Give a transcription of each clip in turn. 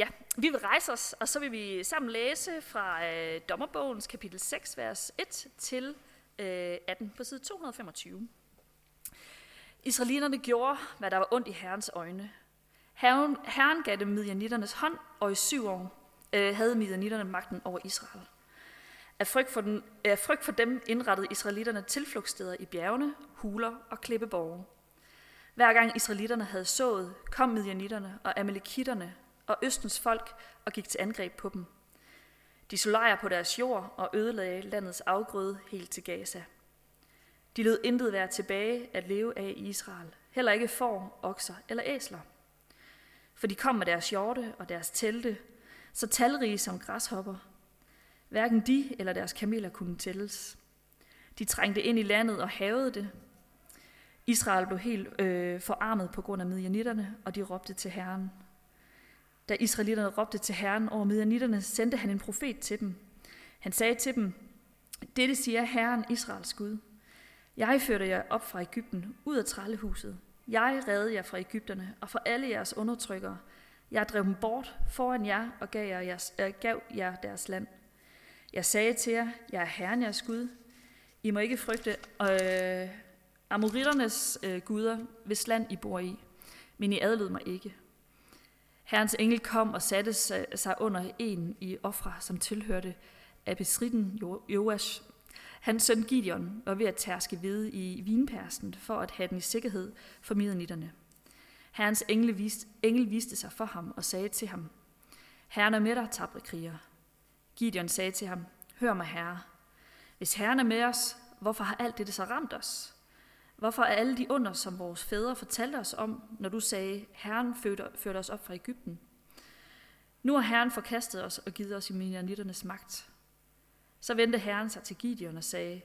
ja, vi vil rejse os, og så vil vi sammen læse fra øh, Dommerbogens kapitel 6, vers 1 til øh, 18 på side 225. Israelitterne gjorde, hvad der var ondt i Herrens øjne. Herren, herren gav dem midjanitternes hånd, og i syv år øh, havde midjanitterne magten over Israel. Af frygt, for den, af frygt for dem indrettede israelitterne tilflugtssteder i bjergene, huler og klippeborge. Hver gang israelitterne havde sået, kom midjanitterne og amalekitterne og østens folk og gik til angreb på dem. De så lejr på deres jord og ødelagde landets afgrøde helt til Gaza. De lød intet være tilbage at leve af i Israel, heller ikke får, okser eller æsler. For de kom med deres hjorte og deres telte, så talrige som græshopper. Hverken de eller deres kameler kunne tælles. De trængte ind i landet og havede det. Israel blev helt øh, forarmet på grund af midjanitterne, og de råbte til Herren. Da israelitterne råbte til Herren over midjanitterne, sendte han en profet til dem. Han sagde til dem, Dette siger Herren Israels Gud. Jeg førte jer op fra Ægypten, ud af trællehuset. Jeg redde jer fra Ægypterne og fra alle jeres undertrykkere. Jeg drev dem bort foran jer og gav jer, jeres, øh, gav jer deres land. Jeg sagde til jer, jeg er Herren jeres Gud. I må ikke frygte øh, amoritternes øh, guder, hvis land I bor i, men I adlød mig ikke. Herrens engel kom og satte sig under en i ofre, som tilhørte Abesritten Joash. Hans søn Gideon var ved at tærske hvide i vinpersen for at have den i sikkerhed for midnitterne. Herrens engel viste, engel viste sig for ham og sagde til ham, Herren er med dig, tabre kriger. Gideon sagde til ham, Hør mig, herre. Hvis Herren er med os, hvorfor har alt dette så ramt os? Hvorfor er alle de under, som vores fædre fortalte os om, når du sagde, Herren førte, os op fra Ægypten? Nu har Herren forkastet os og givet os i minianitternes magt. Så vendte Herren sig til Gideon og sagde,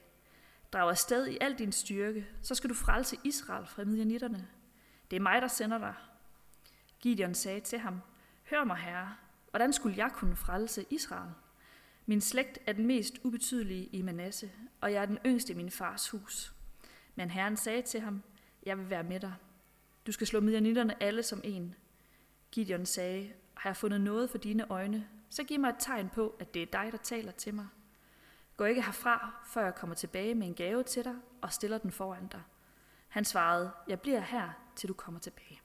Drag afsted i al din styrke, så skal du frelse Israel fra midianitterne. Det er mig, der sender dig. Gideon sagde til ham, Hør mig, herre, hvordan skulle jeg kunne frelse Israel? Min slægt er den mest ubetydelige i Manasse, og jeg er den yngste i min fars hus. Men Herren sagde til ham, jeg vil være med dig. Du skal slå midjanitterne alle som en. Gideon sagde, har jeg fundet noget for dine øjne, så giv mig et tegn på, at det er dig, der taler til mig. Gå ikke herfra, før jeg kommer tilbage med en gave til dig og stiller den foran dig. Han svarede, jeg bliver her, til du kommer tilbage.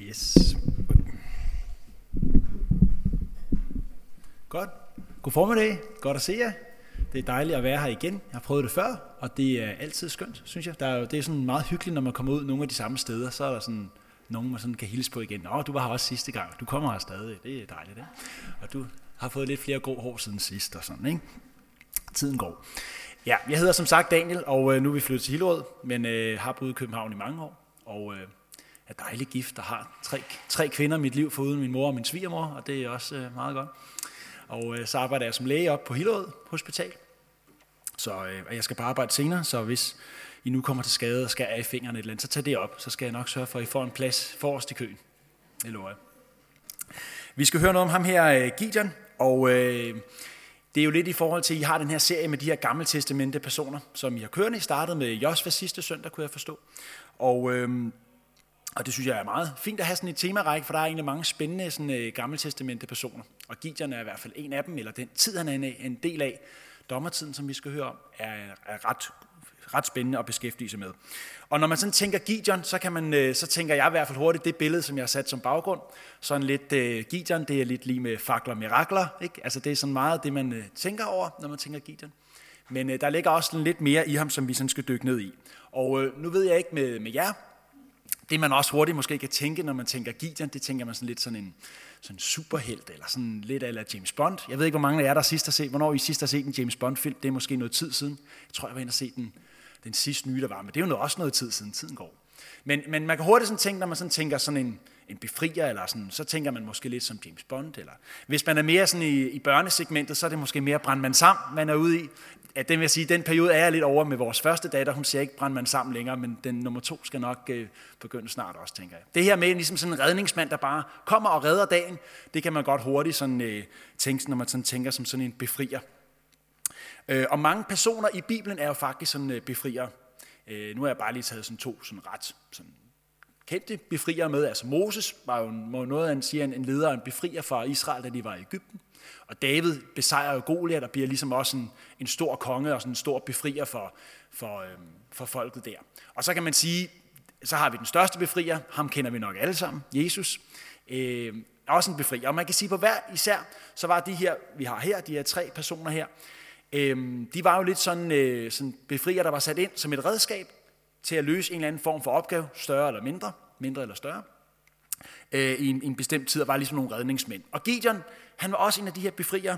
Yes. Godt. God formiddag. Godt at se jer. Det er dejligt at være her igen. Jeg har prøvet det før, og det er altid skønt, synes jeg. Der er jo, det er sådan meget hyggeligt, når man kommer ud nogle af de samme steder. Så er der sådan nogen, man sådan kan hilse på igen. Åh, du var her også sidste gang. Du kommer her stadig. Det er dejligt, ikke? Og du har fået lidt flere grå hår siden sidst og sådan, ikke? Tiden går. Ja, jeg hedder som sagt Daniel, og øh, nu er vi flyttet til Hillerød, men øh, har boet i København i mange år, og øh, er dejlig gift og har tre, tre kvinder i mit liv, foruden min mor og min svigermor, og det er også øh, meget godt. Og øh, så arbejder jeg som læge op på Hillerød Hospital. Så øh, jeg skal bare arbejde senere, så hvis I nu kommer til skade og skal af i fingrene et eller andet, så tag det op. Så skal jeg nok sørge for, at I får en plads forrest i køen. Det lover jeg. Vi skal høre noget om ham her, øh, Gideon, og øh, det er jo lidt i forhold til, at I har den her serie med de her gammeltestamente personer, som I har kørende. I startede med Josva sidste søndag, kunne jeg forstå. Og øh, og det synes jeg er meget fint at have sådan et temarække, for der er egentlig mange spændende sådan, øh, gammeltestamente personer. Og Gideon er i hvert fald en af dem, eller den tid, han er en del af. Dommertiden, som vi skal høre om, er, er ret, ret spændende at beskæftige sig med. Og når man sådan tænker Gideon, så, kan man, øh, så tænker jeg i hvert fald hurtigt det billede, som jeg har sat som baggrund. Sådan lidt øh, Gideon, det er lidt lige med fakler og mirakler. Ikke? Altså det er sådan meget det, man øh, tænker over, når man tænker Gideon. Men øh, der ligger også sådan lidt mere i ham, som vi sådan skal dykke ned i. Og øh, nu ved jeg ikke med, med jer, det man også hurtigt måske kan tænke, når man tænker Gideon, det tænker man sådan lidt sådan en sådan superhelt, eller sådan lidt af James Bond. Jeg ved ikke, hvor mange af jer, der sidst har set, hvornår I sidst har set en James Bond-film. Det er måske noget tid siden. Jeg tror, jeg var inde og se den, den sidste nye, der var, men det er jo noget, også noget tid siden. Tiden går. Men, men man kan hurtigt sådan tænke, når man sådan tænker sådan en, en befrier, eller sådan, så tænker man måske lidt som James Bond. Eller hvis man er mere sådan i, i børnesegmentet, så er det måske mere brandmand sam, man er ude i ja, den vil sige, den periode er jeg lidt over med vores første datter. Hun siger ikke man sammen længere, men den nummer to skal nok øh, begynde snart også, tænker jeg. Det her med ligesom sådan en redningsmand, der bare kommer og redder dagen, det kan man godt hurtigt sådan, øh, tænke, når man sådan tænker som sådan en befrier. Øh, og mange personer i Bibelen er jo faktisk sådan øh, befriere. Øh, nu har jeg bare lige taget sådan to sådan ret sådan kendte befriere med. Altså Moses var jo noget, han siger, en leder, en befrier fra Israel, da de var i Ægypten. Og David besejrer jo Goliat og bliver ligesom også en, en stor konge og sådan en stor befrier for, for, øh, for folket der. Og så kan man sige, så har vi den største befrier, ham kender vi nok alle sammen, Jesus. Øh, også en befrier. Og man kan sige, på hver især, så var de her, vi har her, de her tre personer her, øh, de var jo lidt sådan, øh, sådan befrier, der var sat ind som et redskab til at løse en eller anden form for opgave, større eller mindre, mindre eller større, øh, i, en, i en bestemt tid, og var ligesom nogle redningsmænd. Og Gideon, han var også en af de her befrier,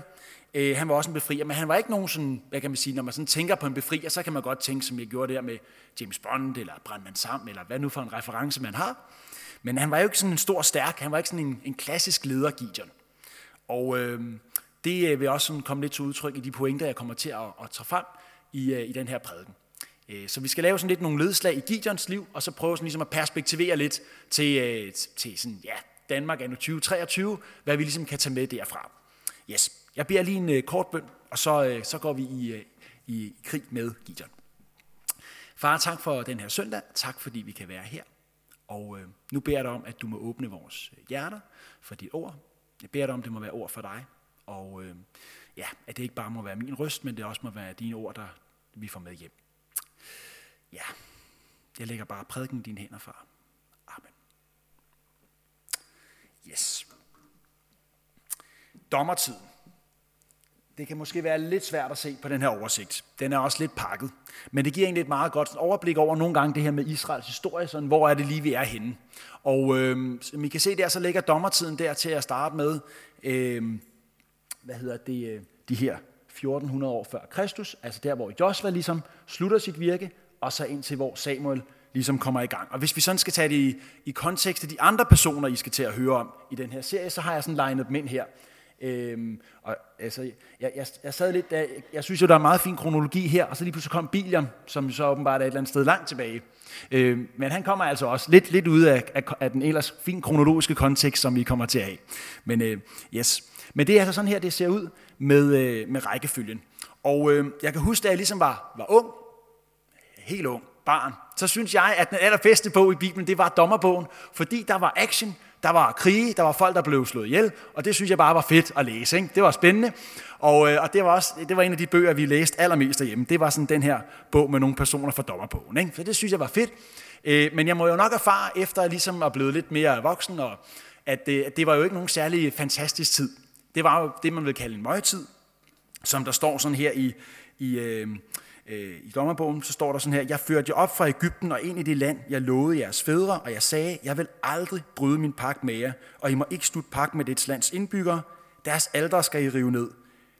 øh, han var også en befrier, men han var ikke nogen sådan, hvad kan man sige, når man sådan tænker på en befrier, så kan man godt tænke, som jeg gjorde der med James Bond, eller Brandman Sam, eller hvad nu for en reference man har. Men han var jo ikke sådan en stor stærk, han var ikke sådan en, en klassisk leder, Gideon. Og øh, det øh, vil også sådan komme lidt til udtryk i de pointer, jeg kommer til at, at tage frem i, øh, i den her prædiken. Øh, så vi skal lave sådan lidt nogle ledslag i Gideons liv, og så prøve sådan ligesom at perspektivere lidt til, øh, til sådan, ja, Danmark anno 2023, hvad vi ligesom kan tage med derfra. Yes. Jeg beder lige en øh, kort bøn, og så, så går vi i, i, i krig med Gideon. Far, tak for den her søndag. Tak fordi vi kan være her. Og øh, nu beder jeg dig om, at du må åbne vores hjerter for dit ord. Jeg beder dig om, at det må være ord for dig. Og øh, ja, at det ikke bare må være min røst, men det også må være dine ord, der vi får med hjem. Ja, jeg lægger bare prædiken i dine hænder, far. Amen. Yes. Dommertiden. Det kan måske være lidt svært at se på den her oversigt. Den er også lidt pakket. Men det giver egentlig et meget godt overblik over nogle gange det her med Israels historie, sådan, hvor er det lige, vi er henne. Og øh, som I kan se der, så ligger dommertiden der til at starte med, øh, hvad hedder det, øh, de her 1400 år før Kristus, altså der, hvor Josva ligesom slutter sit virke, og så ind til, hvor Samuel ligesom kommer i gang. Og hvis vi sådan skal tage det i, i kontekst af de andre personer, I skal til at høre om i den her serie, så har jeg sådan legnet dem ind her. Øhm, og, altså, jeg, jeg, jeg sad lidt, der, jeg synes jo, der er meget fin kronologi her, og så lige pludselig kom Biliam, som så åbenbart er et eller andet sted langt tilbage. Øhm, men han kommer altså også lidt, lidt ud af, af, af den ellers fin kronologiske kontekst, som vi kommer til at have. Men øh, yes. Men det er altså sådan her, det ser ud med, øh, med rækkefølgen. Og øh, jeg kan huske, da jeg ligesom var, var ung, helt ung, barn, så synes jeg, at den allerbedste bog i Bibelen, det var dommerbogen, fordi der var action, der var krige, der var folk, der blev slået ihjel, og det synes jeg bare var fedt at læse. Ikke? Det var spændende, og, øh, og det, var også, det var en af de bøger, vi læste allermest derhjemme. Det var sådan den her bog med nogle personer fra dommerbogen. Ikke? Så det synes jeg var fedt. Øh, men jeg må jo nok erfare, efter jeg ligesom er blevet lidt mere voksen, og at det, at det var jo ikke nogen særlig fantastisk tid. Det var jo det, man vil kalde en møgetid, som der står sådan her i, i, øh, øh, i dommerbogen, så står der sådan her, jeg førte jer op fra Ægypten og ind i det land, jeg lovede jeres fædre, og jeg sagde, jeg vil aldrig bryde min pagt med jer, og I må ikke slutte pagt med dets lands indbyggere, deres alder skal I rive ned.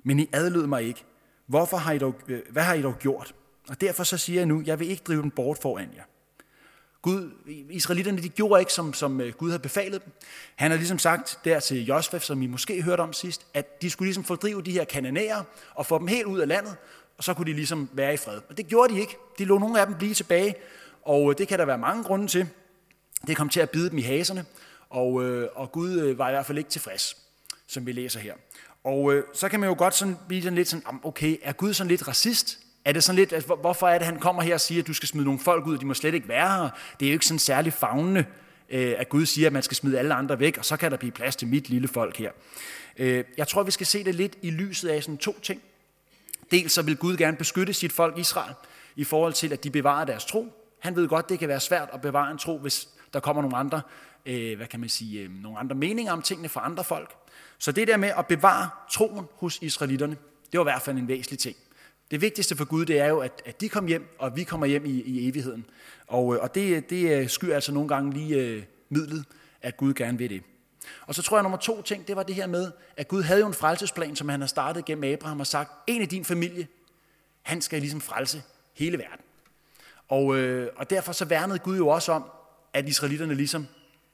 Men I adlød mig ikke. Hvorfor har I dog, øh, hvad har I dog gjort? Og derfor så siger jeg nu, jeg vil ikke drive den bort foran jer. Gud, israelitterne, de gjorde ikke, som, som øh, Gud havde befalet dem. Han har ligesom sagt der til Josef, som I måske hørte om sidst, at de skulle ligesom fordrive de her kananæer og få dem helt ud af landet, og så kunne de ligesom være i fred. Men det gjorde de ikke. De lå nogle af dem blive tilbage, og øh, det kan der være mange grunde til. Det kom til at bide dem i haserne, og, øh, og Gud øh, var i hvert fald ikke tilfreds, som vi læser her. Og øh, så kan man jo godt sådan blive sådan lidt sådan, okay, er Gud sådan lidt racist? Er det sådan lidt, altså, hvorfor er det, han kommer her og siger, at du skal smide nogle folk ud, de må slet ikke være her? Det er jo ikke sådan særlig fagnende, øh, at Gud siger, at man skal smide alle andre væk, og så kan der blive plads til mit lille folk her. Øh, jeg tror, vi skal se det lidt i lyset af sådan to ting. Dels så vil Gud gerne beskytte sit folk Israel, i forhold til, at de bevarer deres tro. Han ved godt, det kan være svært at bevare en tro, hvis der kommer nogle andre, øh, hvad kan man sige, øh, nogle andre meninger om tingene fra andre folk. Så det der med at bevare troen hos israelitterne, det var i hvert fald en væsentlig ting. Det vigtigste for Gud, det er jo, at, at de kommer hjem, og vi kommer hjem i, i evigheden. Og, øh, og det, det øh, skyr skyer altså nogle gange lige øh, midlet, at Gud gerne vil det. Og så tror jeg, at nummer to ting, det var det her med, at Gud havde jo en frelsesplan, som han har startet gennem Abraham og sagt, en af din familie, han skal ligesom frelse hele verden. Og, øh, og derfor så værnede Gud jo også om, at israelitterne ligesom,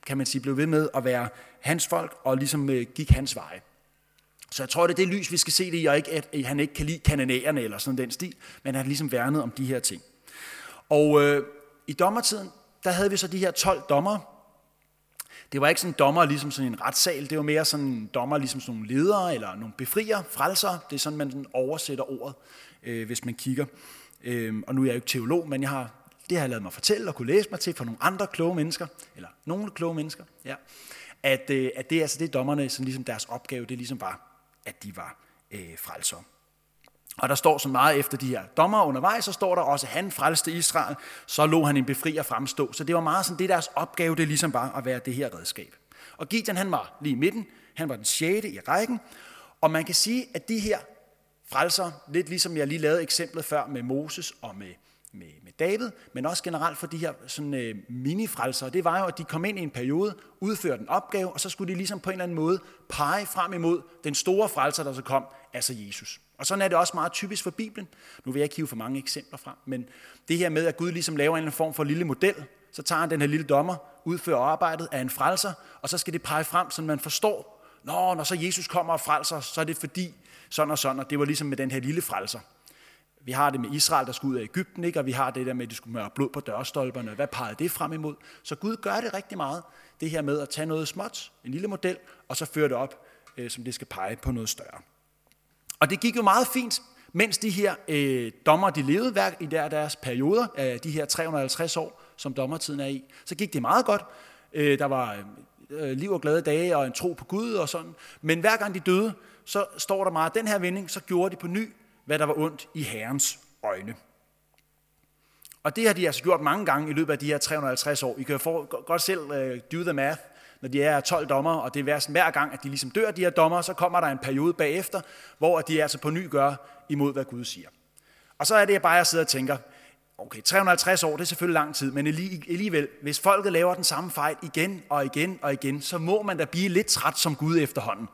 kan man sige, blev ved med at være hans folk, og ligesom øh, gik hans veje. Så jeg tror, det er det lys, vi skal se det i, og ikke, at han ikke kan lide kananæerne eller sådan den stil, men han ligesom værnet om de her ting. Og øh, i dommertiden, der havde vi så de her 12 dommer. Det var ikke sådan dommer ligesom sådan en retssal, det var mere sådan dommer ligesom sådan nogle ledere eller nogle befrier, frelser. Det er sådan, man sådan oversætter ordet, øh, hvis man kigger. Øh, og nu er jeg jo ikke teolog, men jeg har, det har jeg lavet mig fortælle og kunne læse mig til fra nogle andre kloge mennesker, eller nogle kloge mennesker, ja, at, øh, at det er altså det dommerne, som ligesom deres opgave, det ligesom var, at de var øh, frelsere. Og der står så meget efter de her dommer undervejs, så står der også, at han frelste Israel, så lå han en befrier fremstå. Så det var meget sådan, det deres opgave, det er ligesom bare at være det her redskab. Og Gideon, han var lige i midten, han var den sjette i rækken, og man kan sige, at de her frelser, lidt ligesom jeg lige lavede eksemplet før med Moses og med, med, med David, men også generelt for de her sådan, øh, mini-frelser, det var jo, at de kom ind i en periode, udførte en opgave, og så skulle de ligesom på en eller anden måde pege frem imod den store frelser, der så kom, altså Jesus. Og sådan er det også meget typisk for Bibelen. Nu vil jeg ikke hive for mange eksempler frem, men det her med, at Gud ligesom laver en eller anden form for lille model, så tager han den her lille dommer, udfører arbejdet af en frelser, og så skal det pege frem, så man forstår, Nå, når så Jesus kommer og frelser, så er det fordi sådan og sådan, og det var ligesom med den her lille frelser. Vi har det med Israel, der skulle ud af Ægypten, ikke? og vi har det der med, at de skulle møre blod på dørstolperne. Hvad pegede det frem imod? Så Gud gør det rigtig meget, det her med at tage noget småt, en lille model, og så føre det op, øh, som det skal pege på noget større. Og det gik jo meget fint, mens de her øh, dommer, de levede hver i der deres perioder, af de her 350 år, som dommertiden er i. Så gik det meget godt. Øh, der var øh, liv og glade dage og en tro på Gud og sådan. Men hver gang de døde, så står der meget, den her vending, så gjorde de på ny, hvad der var ondt i Herrens øjne. Og det har de altså gjort mange gange i løbet af de her 350 år. I kan få, godt selv uh, do the math når de er 12 dommer, og det er hver gang, at de ligesom dør, de her dommer, så kommer der en periode bagefter, hvor de altså på ny gør imod, hvad Gud siger. Og så er det bare, jeg sidder og tænker, okay, 350 år, det er selvfølgelig lang tid, men alligevel, hvis folket laver den samme fejl igen og igen og igen, så må man da blive lidt træt som Gud efterhånden.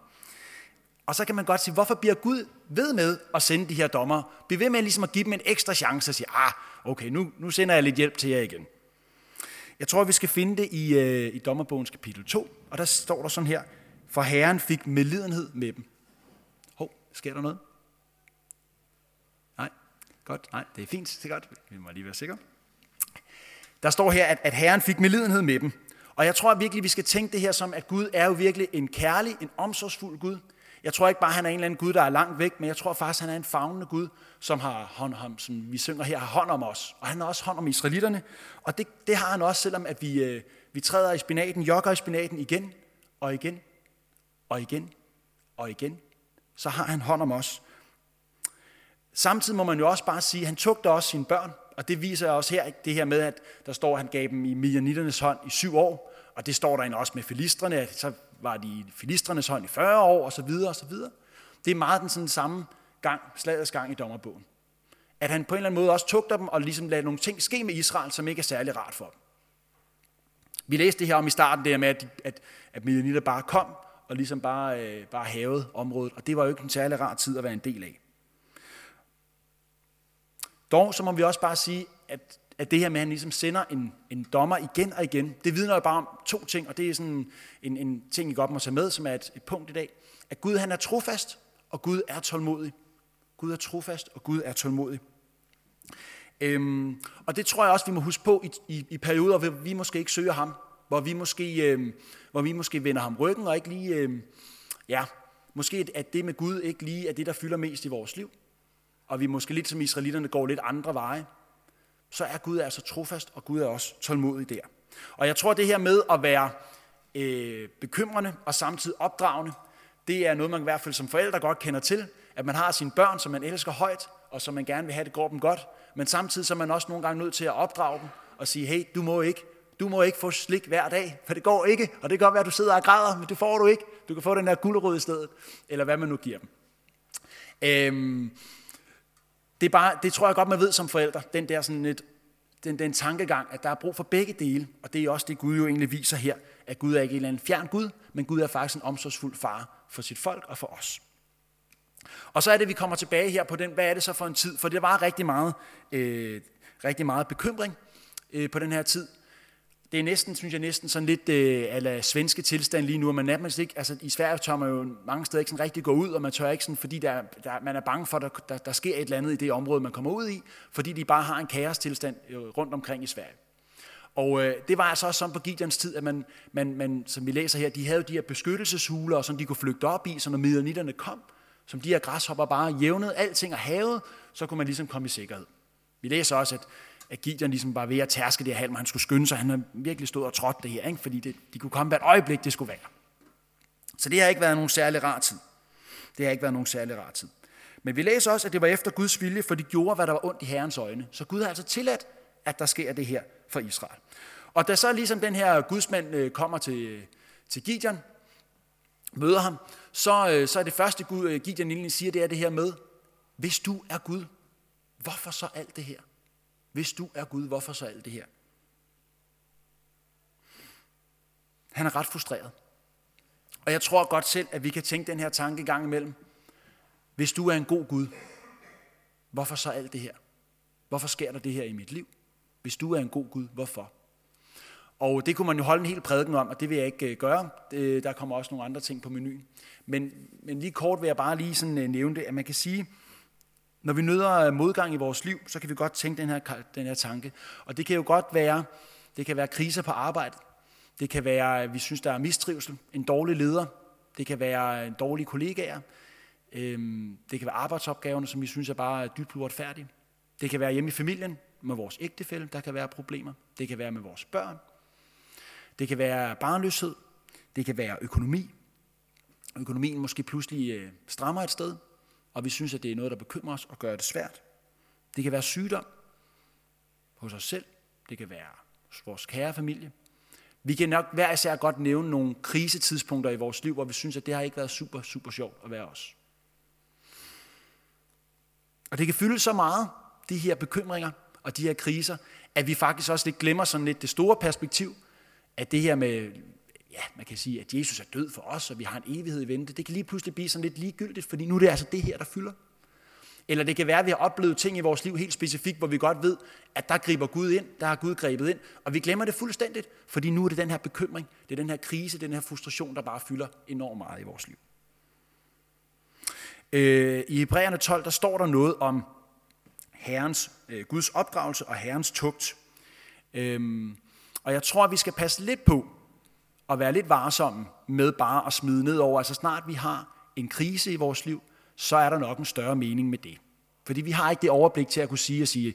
Og så kan man godt sige, hvorfor bliver Gud ved med at sende de her dommer? Bliv ved med ligesom at give dem en ekstra chance og sige, ah, okay, nu, nu sender jeg lidt hjælp til jer igen. Jeg tror, vi skal finde det i, øh, i dommerbogens kapitel 2, og der står der sådan her, for Herren fik medlidenhed med dem. Hov, sker der noget? Nej, godt, nej, det er fint, det er godt, vi må lige være sikre. Der står her, at, at Herren fik medlidenhed med dem. Og jeg tror virkelig, vi skal tænke det her som, at Gud er jo virkelig en kærlig, en omsorgsfuld Gud. Jeg tror ikke bare, han er en eller anden Gud, der er langt væk, men jeg tror faktisk, han er en fagnende Gud, som har hånd om, som vi synger her, har hånd om os. Og han har også hånd om israelitterne. Og det, det har han også, selvom at vi, øh, vi træder i spinaten, jogger i spinaten igen og igen og igen og igen. Så har han hånd om os. Samtidig må man jo også bare sige, at han tugter også sine børn. Og det viser også her, det her med, at der står, at han gav dem i Midianitternes hånd i syv år. Og det står der også med filistrene, at så var de i filistrenes hånd i 40 år, og så videre, og så videre. Det er meget den sådan samme gang, slagets gang i dommerbogen. At han på en eller anden måde også tugter dem, og ligesom lader nogle ting ske med Israel, som ikke er særlig rart for dem. Vi læste det her om i starten, det her med, at, at, at Midianitter bare kom, og ligesom bare, øh, bare havede området, og det var jo ikke en særlig rar tid at være en del af. Dog så må vi også bare sige, at at det her med, at han ligesom sender en, en dommer igen og igen, det vidner jo bare om to ting, og det er sådan en, en ting, I godt må tage med, som er et, et punkt i dag. At Gud han er trofast, og Gud er tålmodig. Gud er trofast, og Gud er tålmodig. Øhm, og det tror jeg også, vi må huske på i, i, i perioder, hvor vi måske ikke søger ham, hvor vi måske, øhm, hvor vi måske vender ham ryggen, og ikke lige, øhm, ja, måske at det med Gud ikke lige er det, der fylder mest i vores liv. Og vi måske lidt som israelitterne går lidt andre veje så er Gud altså trofast, og Gud er også tålmodig der. Og jeg tror, det her med at være øh, bekymrende og samtidig opdragende, det er noget, man i hvert fald som forældre godt kender til, at man har sine børn, som man elsker højt, og som man gerne vil have, det går dem godt, men samtidig så er man også nogle gange nødt til at opdrage dem og sige, hey, du må ikke, du må ikke få slik hver dag, for det går ikke, og det kan godt være, at du sidder og græder, men det får du ikke. Du kan få den der guldrød i stedet, eller hvad man nu giver dem. Øhm, det, er bare, det tror jeg godt, man ved som forældre, den der sådan lidt, den, den tankegang, at der er brug for begge dele, og det er også det, Gud jo egentlig viser her, at Gud er ikke en eller anden fjern Gud, men Gud er faktisk en omsorgsfuld far for sit folk og for os. Og så er det, vi kommer tilbage her på den, hvad er det så for en tid? For det var rigtig meget, øh, rigtig meget bekymring øh, på den her tid det er næsten, synes jeg, næsten sådan lidt øh, ala svenske tilstand lige nu, og man nærmest ikke, altså i Sverige tør man jo mange steder ikke sådan rigtig gå ud, og man tør ikke sådan, fordi der, der, man er bange for, at der, der, der sker et eller andet i det område, man kommer ud i, fordi de bare har en kaostilstand øh, rundt omkring i Sverige. Og øh, det var altså også sådan på Gideons tid, at man, man, man, som vi læser her, de havde de her beskyttelseshuler, som de kunne flygte op i, så når midlernitterne kom, som de her græshopper bare jævnede alting og havet, så kunne man ligesom komme i sikkerhed. Vi læser også, at, at Gideon ligesom var ved at tærske det her halm, og han skulle skynde sig, han har virkelig stået og trådt det her, ikke? fordi det, de kunne komme hvert øjeblik, det skulle være. Så det har ikke været nogen særlig rar tid. Det har ikke været nogen særlig rar tid. Men vi læser også, at det var efter Guds vilje, for de gjorde, hvad der var ondt i Herrens øjne. Så Gud har altså tilladt, at der sker det her for Israel. Og da så ligesom den her gudsmand øh, kommer til, øh, til Gideon, møder ham, så, øh, så er det første, Gud, Gideon egentlig siger, det er det her med, hvis du er Gud, hvorfor så alt det her? Hvis du er Gud, hvorfor så alt det her? Han er ret frustreret. Og jeg tror godt selv, at vi kan tænke den her tanke gang imellem. Hvis du er en god Gud, hvorfor så alt det her? Hvorfor sker der det her i mit liv? Hvis du er en god Gud, hvorfor? Og det kunne man jo holde en hel prædiken om, og det vil jeg ikke øh, gøre. Øh, der kommer også nogle andre ting på menuen. Men, men lige kort vil jeg bare lige sådan øh, nævne det, at man kan sige, når vi nøder øh, modgang i vores liv, så kan vi godt tænke den her, den her tanke. Og det kan jo godt være, det kan være kriser på arbejde. Det kan være, at vi synes, der er mistrivsel, en dårlig leder. Det kan være øh, en dårlig kollegaer. Øhm, det kan være arbejdsopgaverne, som vi synes er bare dybt uretfærdige. Det kan være hjemme i familien med vores ægtefælle, der kan være problemer. Det kan være med vores børn. Det kan være barnløshed. Det kan være økonomi. Økonomien måske pludselig strammer et sted, og vi synes, at det er noget, der bekymrer os og gør det svært. Det kan være sygdom hos os selv. Det kan være hos vores kære familie. Vi kan nok hver især godt nævne nogle krisetidspunkter i vores liv, hvor vi synes, at det har ikke været super, super sjovt at være os. Og det kan fylde så meget, de her bekymringer og de her kriser, at vi faktisk også lidt glemmer sådan lidt det store perspektiv, at det her med, ja, man kan sige, at Jesus er død for os, og vi har en evighed i vente, det kan lige pludselig blive sådan lidt ligegyldigt, fordi nu er det altså det her, der fylder. Eller det kan være, at vi har oplevet ting i vores liv helt specifikt, hvor vi godt ved, at der griber Gud ind, der har Gud grebet ind, og vi glemmer det fuldstændigt, fordi nu er det den her bekymring, det er den her krise, den her frustration, der bare fylder enormt meget i vores liv. Øh, I Hebræerne 12, der står der noget om Herrens, øh, Guds opdragelse og Herrens tugt. Øhm, og jeg tror, at vi skal passe lidt på at være lidt varsomme med bare at smide ned over. Altså snart vi har en krise i vores liv, så er der nok en større mening med det. Fordi vi har ikke det overblik til at kunne sige og sige,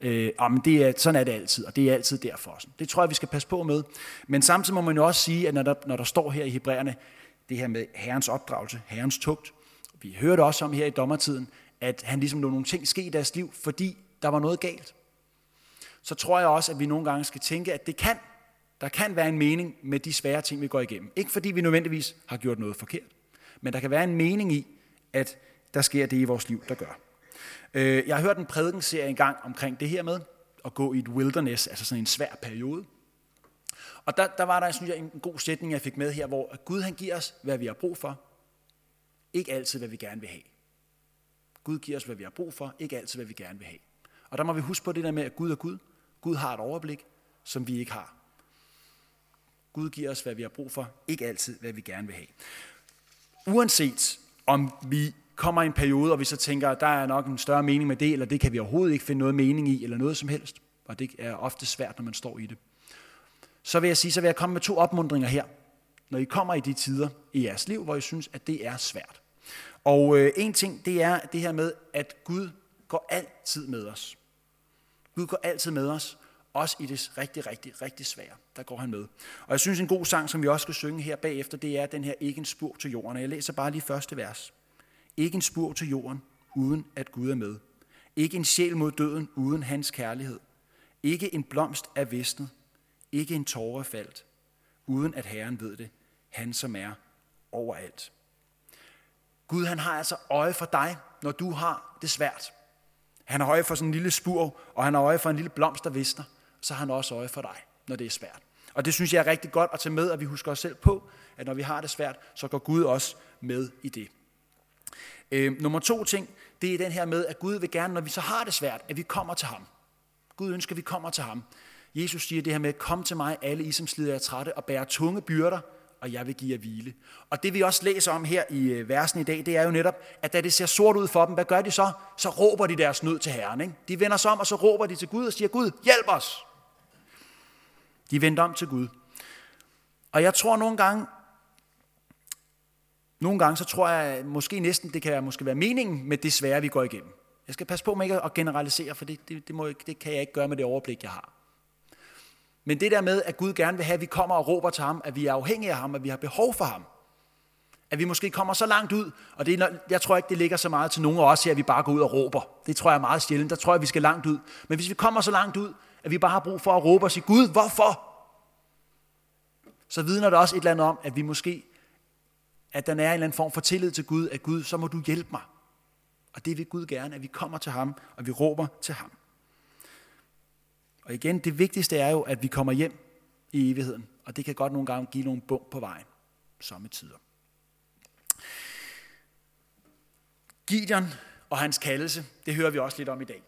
øh, ah, men det er, sådan er det altid, og det er altid derfor. Det tror jeg, vi skal passe på med. Men samtidig må man jo også sige, at når der, når der står her i Hebræerne, det her med herrens opdragelse, herrens tugt, vi hørte også om her i dommertiden, at han ligesom lå nogle ting ske i deres liv, fordi der var noget galt. Så tror jeg også, at vi nogle gange skal tænke, at det kan, der kan være en mening med de svære ting, vi går igennem. Ikke fordi vi nødvendigvis har gjort noget forkert, men der kan være en mening i, at der sker det i vores liv, der gør. Øh, jeg har hørt en prædikenserie engang omkring det her med at gå i et wilderness, altså sådan en svær periode. Og der, der var der, synes jeg, en god sætning, jeg fik med her, hvor Gud han giver os, hvad vi har brug for. Ikke altid, hvad vi gerne vil have. Gud giver os, hvad vi har brug for, ikke altid, hvad vi gerne vil have. Og der må vi huske på det der med, at Gud er Gud. Gud har et overblik, som vi ikke har. Gud giver os, hvad vi har brug for, ikke altid, hvad vi gerne vil have. Uanset om vi kommer i en periode, og vi så tænker, at der er nok en større mening med det, eller det kan vi overhovedet ikke finde noget mening i, eller noget som helst, og det er ofte svært, når man står i det, så vil jeg sige, så vil jeg komme med to opmundringer her, når I kommer i de tider i jeres liv, hvor I synes, at det er svært. Og øh, en ting, det er det her med, at Gud går altid med os. Gud går altid med os, også i det rigtig, rigtig, rigtig svære. Der går han med. Og jeg synes, en god sang, som vi også skal synge her bagefter, det er den her Ikke en spur til jorden. Og jeg læser bare lige første vers. Ikke en spur til jorden, uden at Gud er med. Ikke en sjæl mod døden, uden hans kærlighed. Ikke en blomst er visnet. Ikke en tåre faldt, uden at Herren ved det. Han som er overalt. Gud han har altså øje for dig, når du har det svært. Han har øje for sådan en lille spur, og han har øje for en lille blomst, der visner. Så har han også øje for dig, når det er svært. Og det synes jeg er rigtig godt at tage med, at vi husker os selv på, at når vi har det svært, så går Gud også med i det. Øh, nummer to ting, det er den her med, at Gud vil gerne, når vi så har det svært, at vi kommer til ham. Gud ønsker, at vi kommer til ham. Jesus siger det her med, kom til mig, alle I som slider jer trætte og bærer tunge byrder, og jeg vil give jer hvile. Og det vi også læser om her i øh, versen i dag, det er jo netop, at da det ser sort ud for dem, hvad gør de så? Så råber de deres nød til Herren. Ikke? De vender sig om, og så råber de til Gud og siger, Gud, hjælp os! De vendte om til Gud. Og jeg tror nogle gange, nogle gange så tror jeg måske næsten, det kan måske være meningen med det svære, vi går igennem. Jeg skal passe på med ikke at generalisere, for det, det, det, må, det kan jeg ikke gøre med det overblik, jeg har. Men det der med, at Gud gerne vil have, at vi kommer og råber til ham, at vi er afhængige af ham, at vi har behov for ham. At vi måske kommer så langt ud, og det, jeg tror ikke, det ligger så meget til nogen af os her, at vi bare går ud og råber. Det tror jeg er meget sjældent. Der tror jeg, vi skal langt ud. Men hvis vi kommer så langt ud, at vi bare har brug for at råbe og sige, Gud, hvorfor? Så vidner det også et eller andet om, at vi måske, at der er en eller anden form for tillid til Gud, at Gud, så må du hjælpe mig. Og det vil Gud gerne, at vi kommer til ham, og vi råber til ham. Og igen, det vigtigste er jo, at vi kommer hjem i evigheden. Og det kan godt nogle gange give nogle bump på vejen. Sommetider. Gideon og hans kaldelse, det hører vi også lidt om i dag.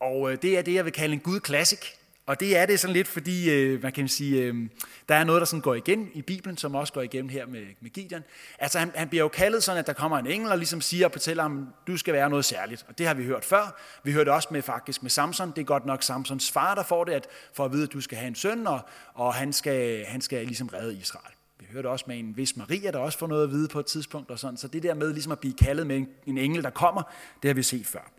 Og øh, det er det, jeg vil kalde en Gud Classic. Og det er det sådan lidt, fordi øh, man kan sige, øh, der er noget, der sådan går igen i Bibelen, som også går igennem her med, med Gideon. Altså han, han bliver jo kaldet sådan, at der kommer en engel og ligesom siger og fortæller ham, du skal være noget særligt. Og det har vi hørt før. Vi hørte også med faktisk med Samson. Det er godt nok Samsons far, der får det, at for at vide, at du skal have en søn, og, og han, skal, han skal ligesom redde Israel. Vi hørte også med en vis Maria, der også får noget at vide på et tidspunkt. Og sådan. Så det der med ligesom at blive kaldet med en, en engel, der kommer, det har vi set før.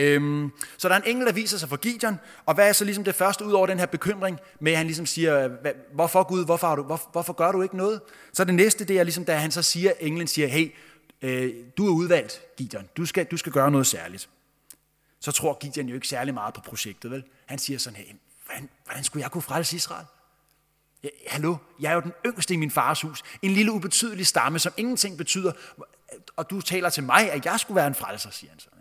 Øhm, så der er en engel, der viser sig for Gideon, og hvad er så ligesom det første ud over den her bekymring med, at han ligesom siger, hvorfor Gud, hvorfor, har du, hvor, hvorfor gør du ikke noget? Så det næste, det er ligesom, da han så siger, englen siger, hey, øh, du er udvalgt, Gideon, du skal, du skal gøre noget særligt. Så tror Gideon jo ikke særlig meget på projektet, vel? Han siger sådan her, hvordan, hvordan skulle jeg kunne frelse Israel? Ja, hallo, jeg er jo den yngste i min fars hus. En lille ubetydelig stamme, som ingenting betyder. Og du taler til mig, at jeg skulle være en frelser, siger han sådan.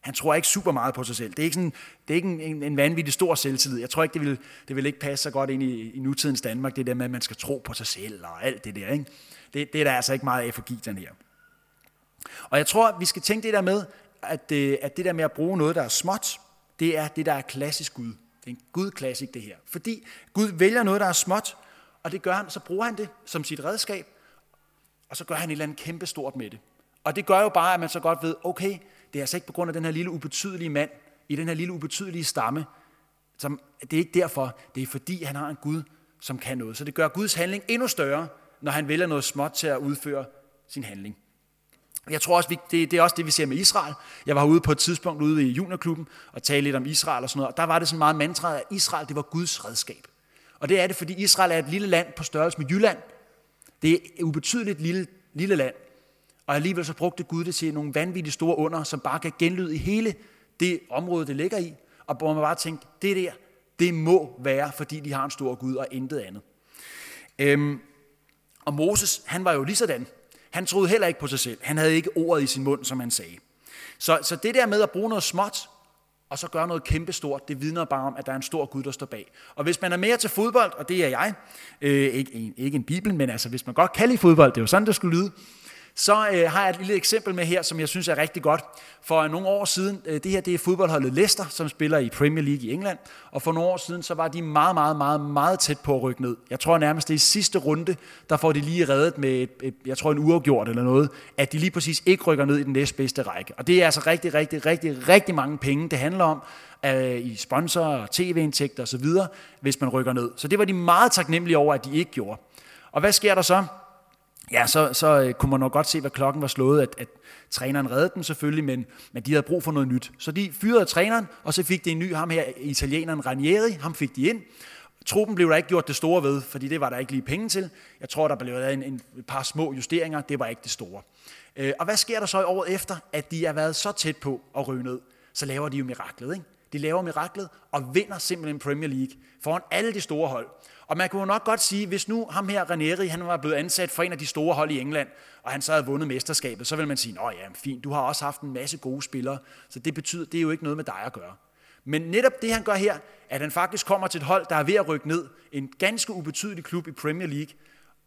Han tror ikke super meget på sig selv. Det er ikke, sådan, det er ikke en, en, en vanvittig stor selvtillid. Jeg tror ikke, det vil, det vil ikke passe så godt ind i, i nutidens Danmark, det der med, at man skal tro på sig selv og alt det der. Ikke? Det, det er der altså ikke meget af for Gideon her. Og jeg tror, vi skal tænke det der med, at, det, at det der med at bruge noget, der er småt, det er det, der er klassisk Gud. Det er en Gud-klassik, det her. Fordi Gud vælger noget, der er småt, og det gør han, så bruger han det som sit redskab, og så gør han et eller andet kæmpestort med det. Og det gør jo bare, at man så godt ved, okay, det er altså ikke på grund af den her lille ubetydelige mand, i den her lille ubetydelige stamme. Som, det er ikke derfor, det er fordi han har en Gud, som kan noget. Så det gør Guds handling endnu større, når han vælger noget småt til at udføre sin handling. Jeg tror også, det, det er også det, vi ser med Israel. Jeg var ude på et tidspunkt ude i juniorklubben og talte lidt om Israel og sådan noget. Og der var det sådan meget mantra, at Israel det var Guds redskab. Og det er det, fordi Israel er et lille land på størrelse med Jylland. Det er et ubetydeligt lille, lille land. Og alligevel så brugte Gud det til nogle vanvittigt store under, som bare kan genlyde i hele det område, det ligger i. Og hvor man bare tænkte, det der, det må være, fordi de har en stor Gud og intet andet. Øhm, og Moses, han var jo lige sådan. Han troede heller ikke på sig selv. Han havde ikke ordet i sin mund, som han sagde. Så, så det der med at bruge noget småt, og så gøre noget kæmpestort, det vidner bare om, at der er en stor Gud, der står bag. Og hvis man er mere til fodbold, og det er jeg, øh, ikke, ikke en bibel, men altså hvis man godt kan lide fodbold, det er jo sådan, det skulle lyde, så øh, har jeg et lille eksempel med her, som jeg synes er rigtig godt. For nogle år siden, øh, det her det er fodboldholdet Leicester, som spiller i Premier League i England, og for nogle år siden, så var de meget, meget, meget, meget tæt på at rykke ned. Jeg tror nærmest, det er i sidste runde, der får de lige reddet med, et, et, jeg tror en uafgjort eller noget, at de lige præcis ikke rykker ned i den næstbedste række. Og det er altså rigtig, rigtig, rigtig, rigtig mange penge, det handler om, øh, i sponsorer, tv-indtægter osv., hvis man rykker ned. Så det var de meget taknemmelige over, at de ikke gjorde. Og hvad sker der så? Ja, så, så øh, kunne man nok godt se, hvad klokken var slået, at, at træneren reddede dem selvfølgelig, men, men de havde brug for noget nyt. Så de fyrede træneren, og så fik de en ny, ham her, italieneren Ranieri, ham fik de ind. Truppen blev der ikke gjort det store ved, fordi det var der ikke lige penge til. Jeg tror, der blev lavet en, en, et par små justeringer, det var ikke det store. Øh, og hvad sker der så i året efter, at de har været så tæt på at ryge ned? Så laver de jo miraklet, ikke? De laver miraklet og vinder simpelthen Premier League foran alle de store hold. Og man kunne nok godt sige, hvis nu ham her, Ranieri, han var blevet ansat for en af de store hold i England, og han så havde vundet mesterskabet, så ville man sige, nå ja, fint, du har også haft en masse gode spillere, så det betyder, det er jo ikke noget med dig at gøre. Men netop det, han gør her, at han faktisk kommer til et hold, der er ved at rykke ned, en ganske ubetydelig klub i Premier League,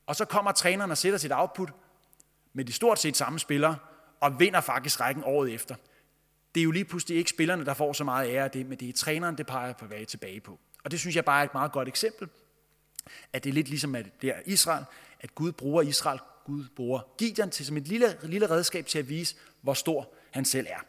og så kommer træneren og sætter sit output med de stort set samme spillere, og vinder faktisk rækken året efter. Det er jo lige pludselig ikke spillerne, der får så meget ære af det, men det er træneren, det peger på vej tilbage på. Og det synes jeg bare er et meget godt eksempel at det er lidt ligesom at det er Israel, at Gud bruger Israel, Gud bruger Gideon til som et lille, lille redskab til at vise, hvor stor han selv er.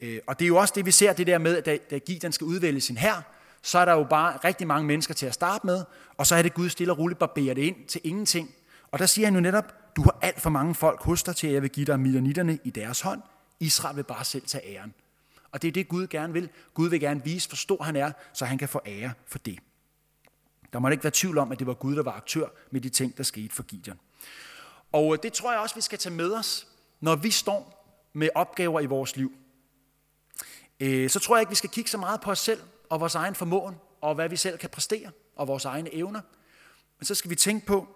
Øh, og det er jo også det, vi ser, det der med, at da Gideon skal udvælge sin hær, så er der jo bare rigtig mange mennesker til at starte med, og så er det Gud stille og roligt barberer det ind til ingenting. Og der siger han jo netop, du har alt for mange folk hos dig til, at jeg vil give dig midlernitterne i deres hånd. Israel vil bare selv tage æren. Og det er det, Gud gerne vil. Gud vil gerne vise, hvor stor han er, så han kan få ære for det. Der må ikke være tvivl om, at det var Gud, der var aktør med de ting, der skete for Gideon. Og øh, det tror jeg også, vi skal tage med os, når vi står med opgaver i vores liv. Øh, så tror jeg ikke, vi skal kigge så meget på os selv og vores egen formåen, og hvad vi selv kan præstere, og vores egne evner. Men så skal vi tænke på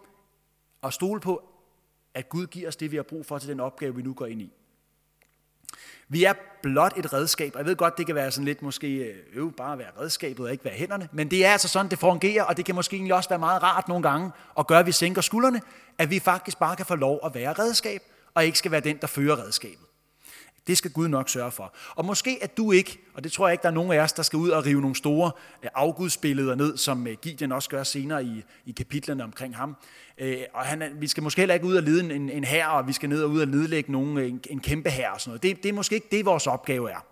og stole på, at Gud giver os det, vi har brug for til den opgave, vi nu går ind i. Vi er blot et redskab, og jeg ved godt, det kan være sådan lidt måske, øh, øv, bare at være redskabet og ikke være hænderne, men det er altså sådan, det fungerer, og det kan måske egentlig også være meget rart nogle gange at gøre, at vi sænker skuldrene, at vi faktisk bare kan få lov at være redskab, og ikke skal være den, der fører redskabet. Det skal Gud nok sørge for. Og måske at du ikke, og det tror jeg ikke, der er nogen af os, der skal ud og rive nogle store øh, afgudsbilleder ned, som øh, Gideon også gør senere i, i kapitlerne omkring ham. Øh, og han, vi skal måske heller ikke ud og lede en, en hær, og vi skal ned og ud og nedlægge nogen, en, en kæmpe hær og sådan noget. Det, det er måske ikke det, vores opgave er.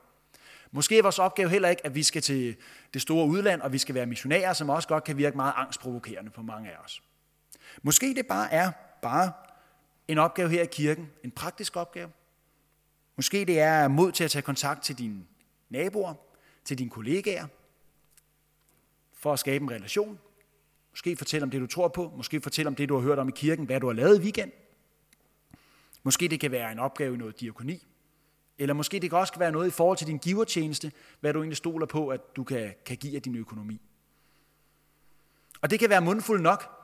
Måske er vores opgave heller ikke, at vi skal til det store udland, og vi skal være missionærer, som også godt kan virke meget angstprovokerende på mange af os. Måske det bare er bare en opgave her i kirken, en praktisk opgave, Måske det er mod til at tage kontakt til dine naboer, til dine kollegaer, for at skabe en relation. Måske fortælle om det, du tror på. Måske fortælle om det, du har hørt om i kirken, hvad du har lavet i weekend. Måske det kan være en opgave i noget diakoni. Eller måske det kan også være noget i forhold til din givertjeneste, hvad du egentlig stoler på, at du kan, kan give af din økonomi. Og det kan være mundfuld nok,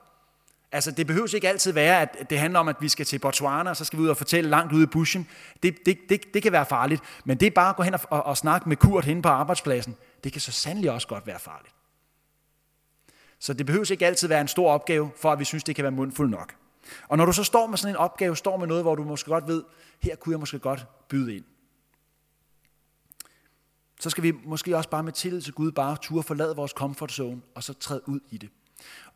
Altså, det behøver ikke altid være, at det handler om, at vi skal til Botswana, og så skal vi ud og fortælle langt ude i bushen. Det, det, det, det kan være farligt. Men det er bare at gå hen og, og, og snakke med Kurt henne på arbejdspladsen. Det kan så sandelig også godt være farligt. Så det behøver ikke altid være en stor opgave, for at vi synes, det kan være mundfuld nok. Og når du så står med sådan en opgave, står med noget, hvor du måske godt ved, her kunne jeg måske godt byde ind. Så skal vi måske også bare med tillid til Gud bare turde forlade vores comfort zone, og så træde ud i det.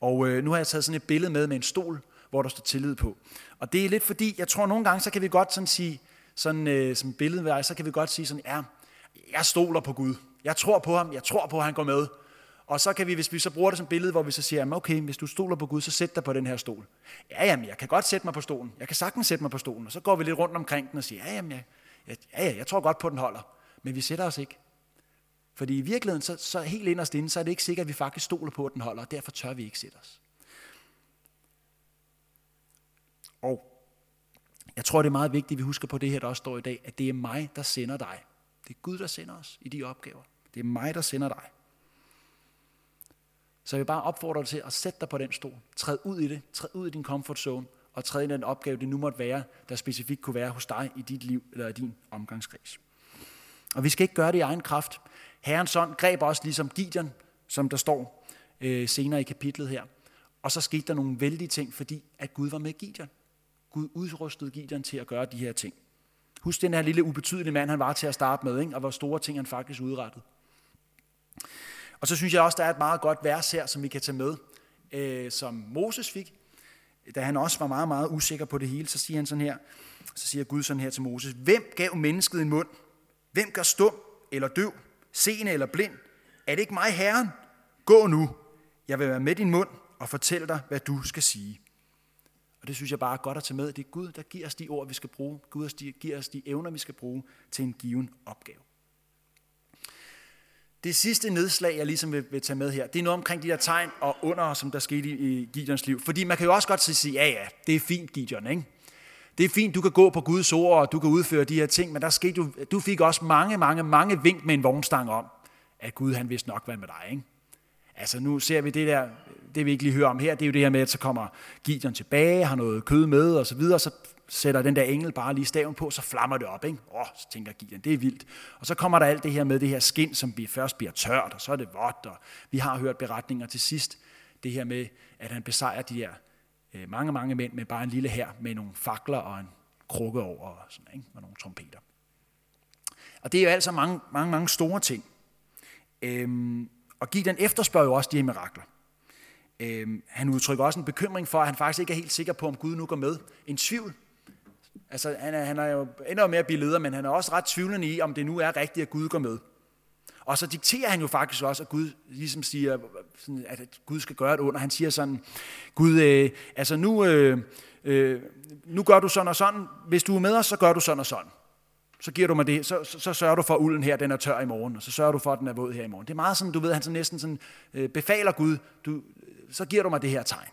Og øh, nu har jeg taget sådan et billede med med en stol, hvor der står tillid på. Og det er lidt fordi, jeg tror nogle gange, så kan vi godt sådan sige, sådan øh, som billede, så kan vi godt sige sådan, ja, jeg stoler på Gud. Jeg tror på ham, jeg tror på, at han går med. Og så kan vi, hvis vi så bruger det som billede, hvor vi så siger, jamen okay, hvis du stoler på Gud, så sæt dig på den her stol. Ja, jamen, jeg kan godt sætte mig på stolen. Jeg kan sagtens sætte mig på stolen. Og så går vi lidt rundt omkring den og siger, ja, jamen, jeg, ja, ja, jeg tror godt på, at den holder. Men vi sætter os ikke. Fordi i virkeligheden, så, så helt inderst inde, så er det ikke sikkert, at vi faktisk stoler på, at den holder, og derfor tør vi ikke sætte os. Og jeg tror, det er meget vigtigt, at vi husker på det her, der også står i dag, at det er mig, der sender dig. Det er Gud, der sender os i de opgaver. Det er mig, der sender dig. Så jeg vil bare opfordre dig til at sætte dig på den stol. Træd ud i det. Træd ud i din comfort zone. Og træd ind i den opgave, det nu måtte være, der specifikt kunne være hos dig i dit liv eller i din omgangskreds. Og vi skal ikke gøre det i egen kraft. Herrens ånd greb også ligesom Gideon, som der står øh, senere i kapitlet her. Og så skete der nogle vældige ting, fordi at Gud var med Gideon. Gud udrustede Gideon til at gøre de her ting. Husk den her lille ubetydelige mand, han var til at starte med, ikke? og hvor store ting han faktisk udrettede. Og så synes jeg også, der er et meget godt vers her, som vi kan tage med, øh, som Moses fik, da han også var meget, meget usikker på det hele, så siger han sådan her, så siger Gud sådan her til Moses, hvem gav mennesket en mund? Hvem gør stum eller døv? Seende eller blind? Er det ikke mig, Herren? Gå nu. Jeg vil være med din mund og fortælle dig, hvad du skal sige. Og det synes jeg bare er godt at tage med. Det er Gud, der giver os de ord, vi skal bruge. Gud giver os de evner, vi skal bruge til en given opgave. Det sidste nedslag, jeg ligesom vil, vil tage med her, det er noget omkring de der tegn og under, som der skete i, i Gideons liv. Fordi man kan jo også godt sige, ja ja, det er fint Gideon, ikke? Det er fint, du kan gå på Guds ord, og du kan udføre de her ting, men der skete jo, du fik også mange, mange, mange vink med en vognstang om, at Gud han vidste nok, hvad med dig. Ikke? Altså nu ser vi det der, det vi ikke lige hører om her, det er jo det her med, at så kommer Gideon tilbage, har noget kød med og så videre, så sætter den der engel bare lige staven på, så flammer det op. Ikke? Åh, så tænker Gideon, det er vildt. Og så kommer der alt det her med det her skin, som først bliver tørt, og så er det vådt, og vi har hørt beretninger til sidst, det her med, at han besejrer de her øh, mange, mange mænd med bare en lille her med nogle fakler og en krukke over og, sådan, ikke? og nogle trompeter. Og det er jo altså mange, mange, mange store ting. Øhm, og Gideon efterspørger jo også de her mirakler. Øhm, han udtrykker også en bekymring for, at han faktisk ikke er helt sikker på, om Gud nu går med. En tvivl. Altså, han er, han er jo ender med at blive leder, men han er også ret tvivlende i, om det nu er rigtigt, at Gud går med. Og så dikterer han jo faktisk også, at Gud ligesom siger, sådan, at Gud skal gøre et under. Han siger sådan, Gud, øh, altså nu, øh, øh, nu gør du sådan og sådan. Hvis du er med os, så gør du sådan og sådan. Så giver du mig det, så, så, så sørger du for, at ulden her den er tør i morgen, og så sørger du for, at den er våd her i morgen. Det er meget sådan, du ved, han så næsten sådan, øh, befaler Gud, du, så giver du mig det her tegn.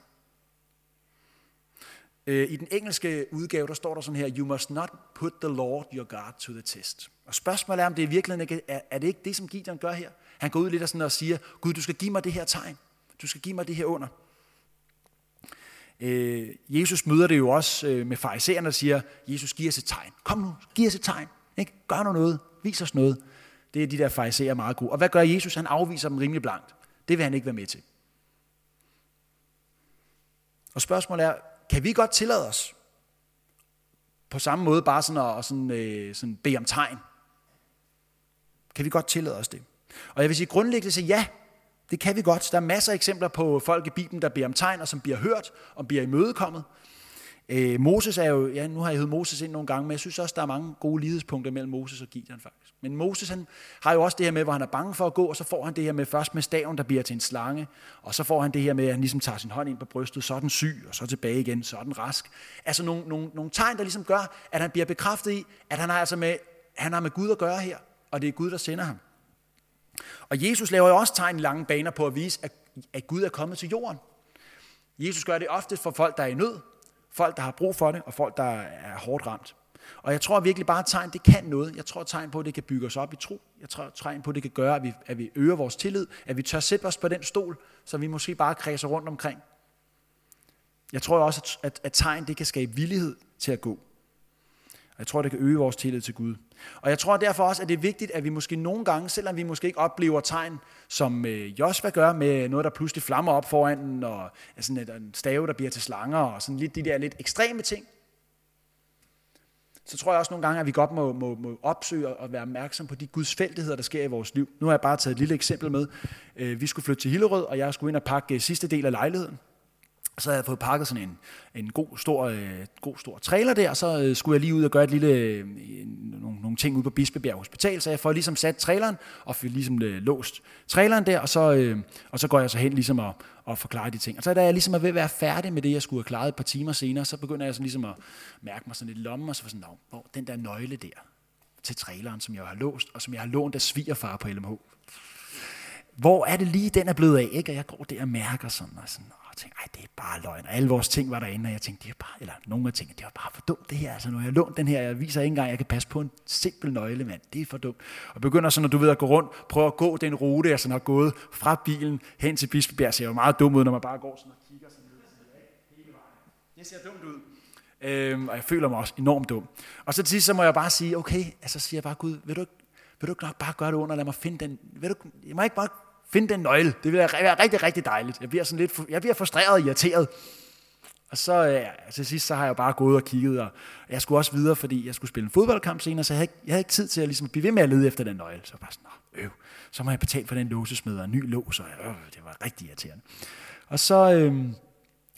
Øh, I den engelske udgave, der står der sådan her, You must not put the Lord your God to the test. Og spørgsmålet er, om det i virkeligheden er, er det ikke det, som Gideon gør her? Han går ud lidt og, sådan og siger, Gud, du skal give mig det her tegn. Du skal give mig det her under. Øh, Jesus møder det jo også øh, med farisæerne og siger, Jesus, giv os et tegn. Kom nu, giv os et tegn. Ikke? Gør nu noget. Vis os noget. Det er de der farisæer meget gode. Og hvad gør Jesus? Han afviser dem rimelig blankt. Det vil han ikke være med til. Og spørgsmålet er, kan vi godt tillade os på samme måde bare sådan at sådan, øh, sådan bede om tegn? Kan vi godt tillade os det? Og jeg vil sige grundlæggende så ja, det kan vi godt. Der er masser af eksempler på folk i Bibelen, der beder om tegn, og som bliver hørt og bliver imødekommet. Øh, Moses er jo, ja, nu har jeg heddet Moses ind nogle gange, men jeg synes også, der er mange gode lighedspunkter mellem Moses og Gideon faktisk. Men Moses han har jo også det her med, hvor han er bange for at gå, og så får han det her med først med staven, der bliver til en slange, og så får han det her med, at han ligesom tager sin hånd ind på brystet, så er den syg, og så tilbage igen, så er den rask. Altså nogle, nogle, nogle tegn, der ligesom gør, at han bliver bekræftet i, at han har, altså med, han har med Gud at gøre her, og det er Gud, der sender ham. Og Jesus laver jo også tegn i lange baner på at vise, at, at Gud er kommet til jorden. Jesus gør det ofte for folk, der er i nød, folk, der har brug for det, og folk, der er hårdt ramt. Og jeg tror virkelig bare, at tegn, det kan noget. Jeg tror tegn på, at det kan bygge os op i tro. Jeg tror tegn på, at det kan gøre, at vi, at vi øger vores tillid, at vi tør sætte os på den stol, så vi måske bare kredser rundt omkring. Jeg tror også, at, at, at tegn, det kan skabe villighed til at gå. Jeg tror, det kan øge vores tillid til Gud. Og jeg tror derfor også, at det er vigtigt, at vi måske nogle gange, selvom vi måske ikke oplever tegn, som øh, Josva gør med noget, der pludselig flammer op foran den, og sådan et, en stave, der bliver til slanger, og sådan lidt de der lidt ekstreme ting, så tror jeg også nogle gange, at vi godt må, må, må opsøge og være opmærksom på de gudsfældigheder, der sker i vores liv. Nu har jeg bare taget et lille eksempel med. Øh, vi skulle flytte til Hillerød, og jeg skulle ind og pakke øh, sidste del af lejligheden så havde jeg fået pakket sådan en, en god, stor, øh, god stor trailer der, og så øh, skulle jeg lige ud og gøre et lille, øh, nogle, nogle ting ude på Bispebjerg Hospital, så jeg får ligesom sat traileren og får ligesom øh, låst traileren der, og så, øh, og så går jeg så hen ligesom og, og forklarer de ting. Og så da jeg ligesom er ved at være færdig med det, jeg skulle have klaret et par timer senere, så begynder jeg sådan ligesom at mærke mig sådan lidt lommen, og så var sådan, hvor den der nøgle der til traileren, som jeg har låst, og som jeg har lånt af svigerfar på LMH. Hvor er det lige, den er blevet af, ikke? Og jeg går der og mærker sådan, og sådan, tænkte, ej, det er bare løgn. Og alle vores ting var derinde, og jeg tænkte, det er bare, eller nogle af tingene, det var bare for dumt det her. Altså, når jeg lånt den her, jeg viser ikke engang, jeg kan passe på en simpel nøgle, mand. Det er for dumt. Og begynder sådan, når du ved at gå rundt, prøve at gå den rute, jeg sådan har gået fra bilen hen til Bispebjerg, ser jo meget dum ud, når man bare går sådan og kigger sådan ned. Hele vejen. Det ser dumt ud. Øhm, og jeg føler mig også enormt dum. Og så til sidst, så må jeg bare sige, okay, altså siger jeg bare, Gud, vil du, vil du ikke nok bare gøre det under, lad mig finde den, vil du, jeg må ikke bare Find den nøgle. Det vil være rigtig, rigtig dejligt. Jeg bliver, sådan lidt, jeg bliver frustreret og irriteret. Og så øh, ja, til sidst, så har jeg bare gået og kigget, og jeg skulle også videre, fordi jeg skulle spille en fodboldkamp senere, så jeg havde ikke, jeg havde ikke tid til at ligesom blive ved med at lede efter den nøgle. Så bare sådan, øv, så må jeg betale for den låsesmed og en ny lås, og øh, det var rigtig irriterende. Og så, øh,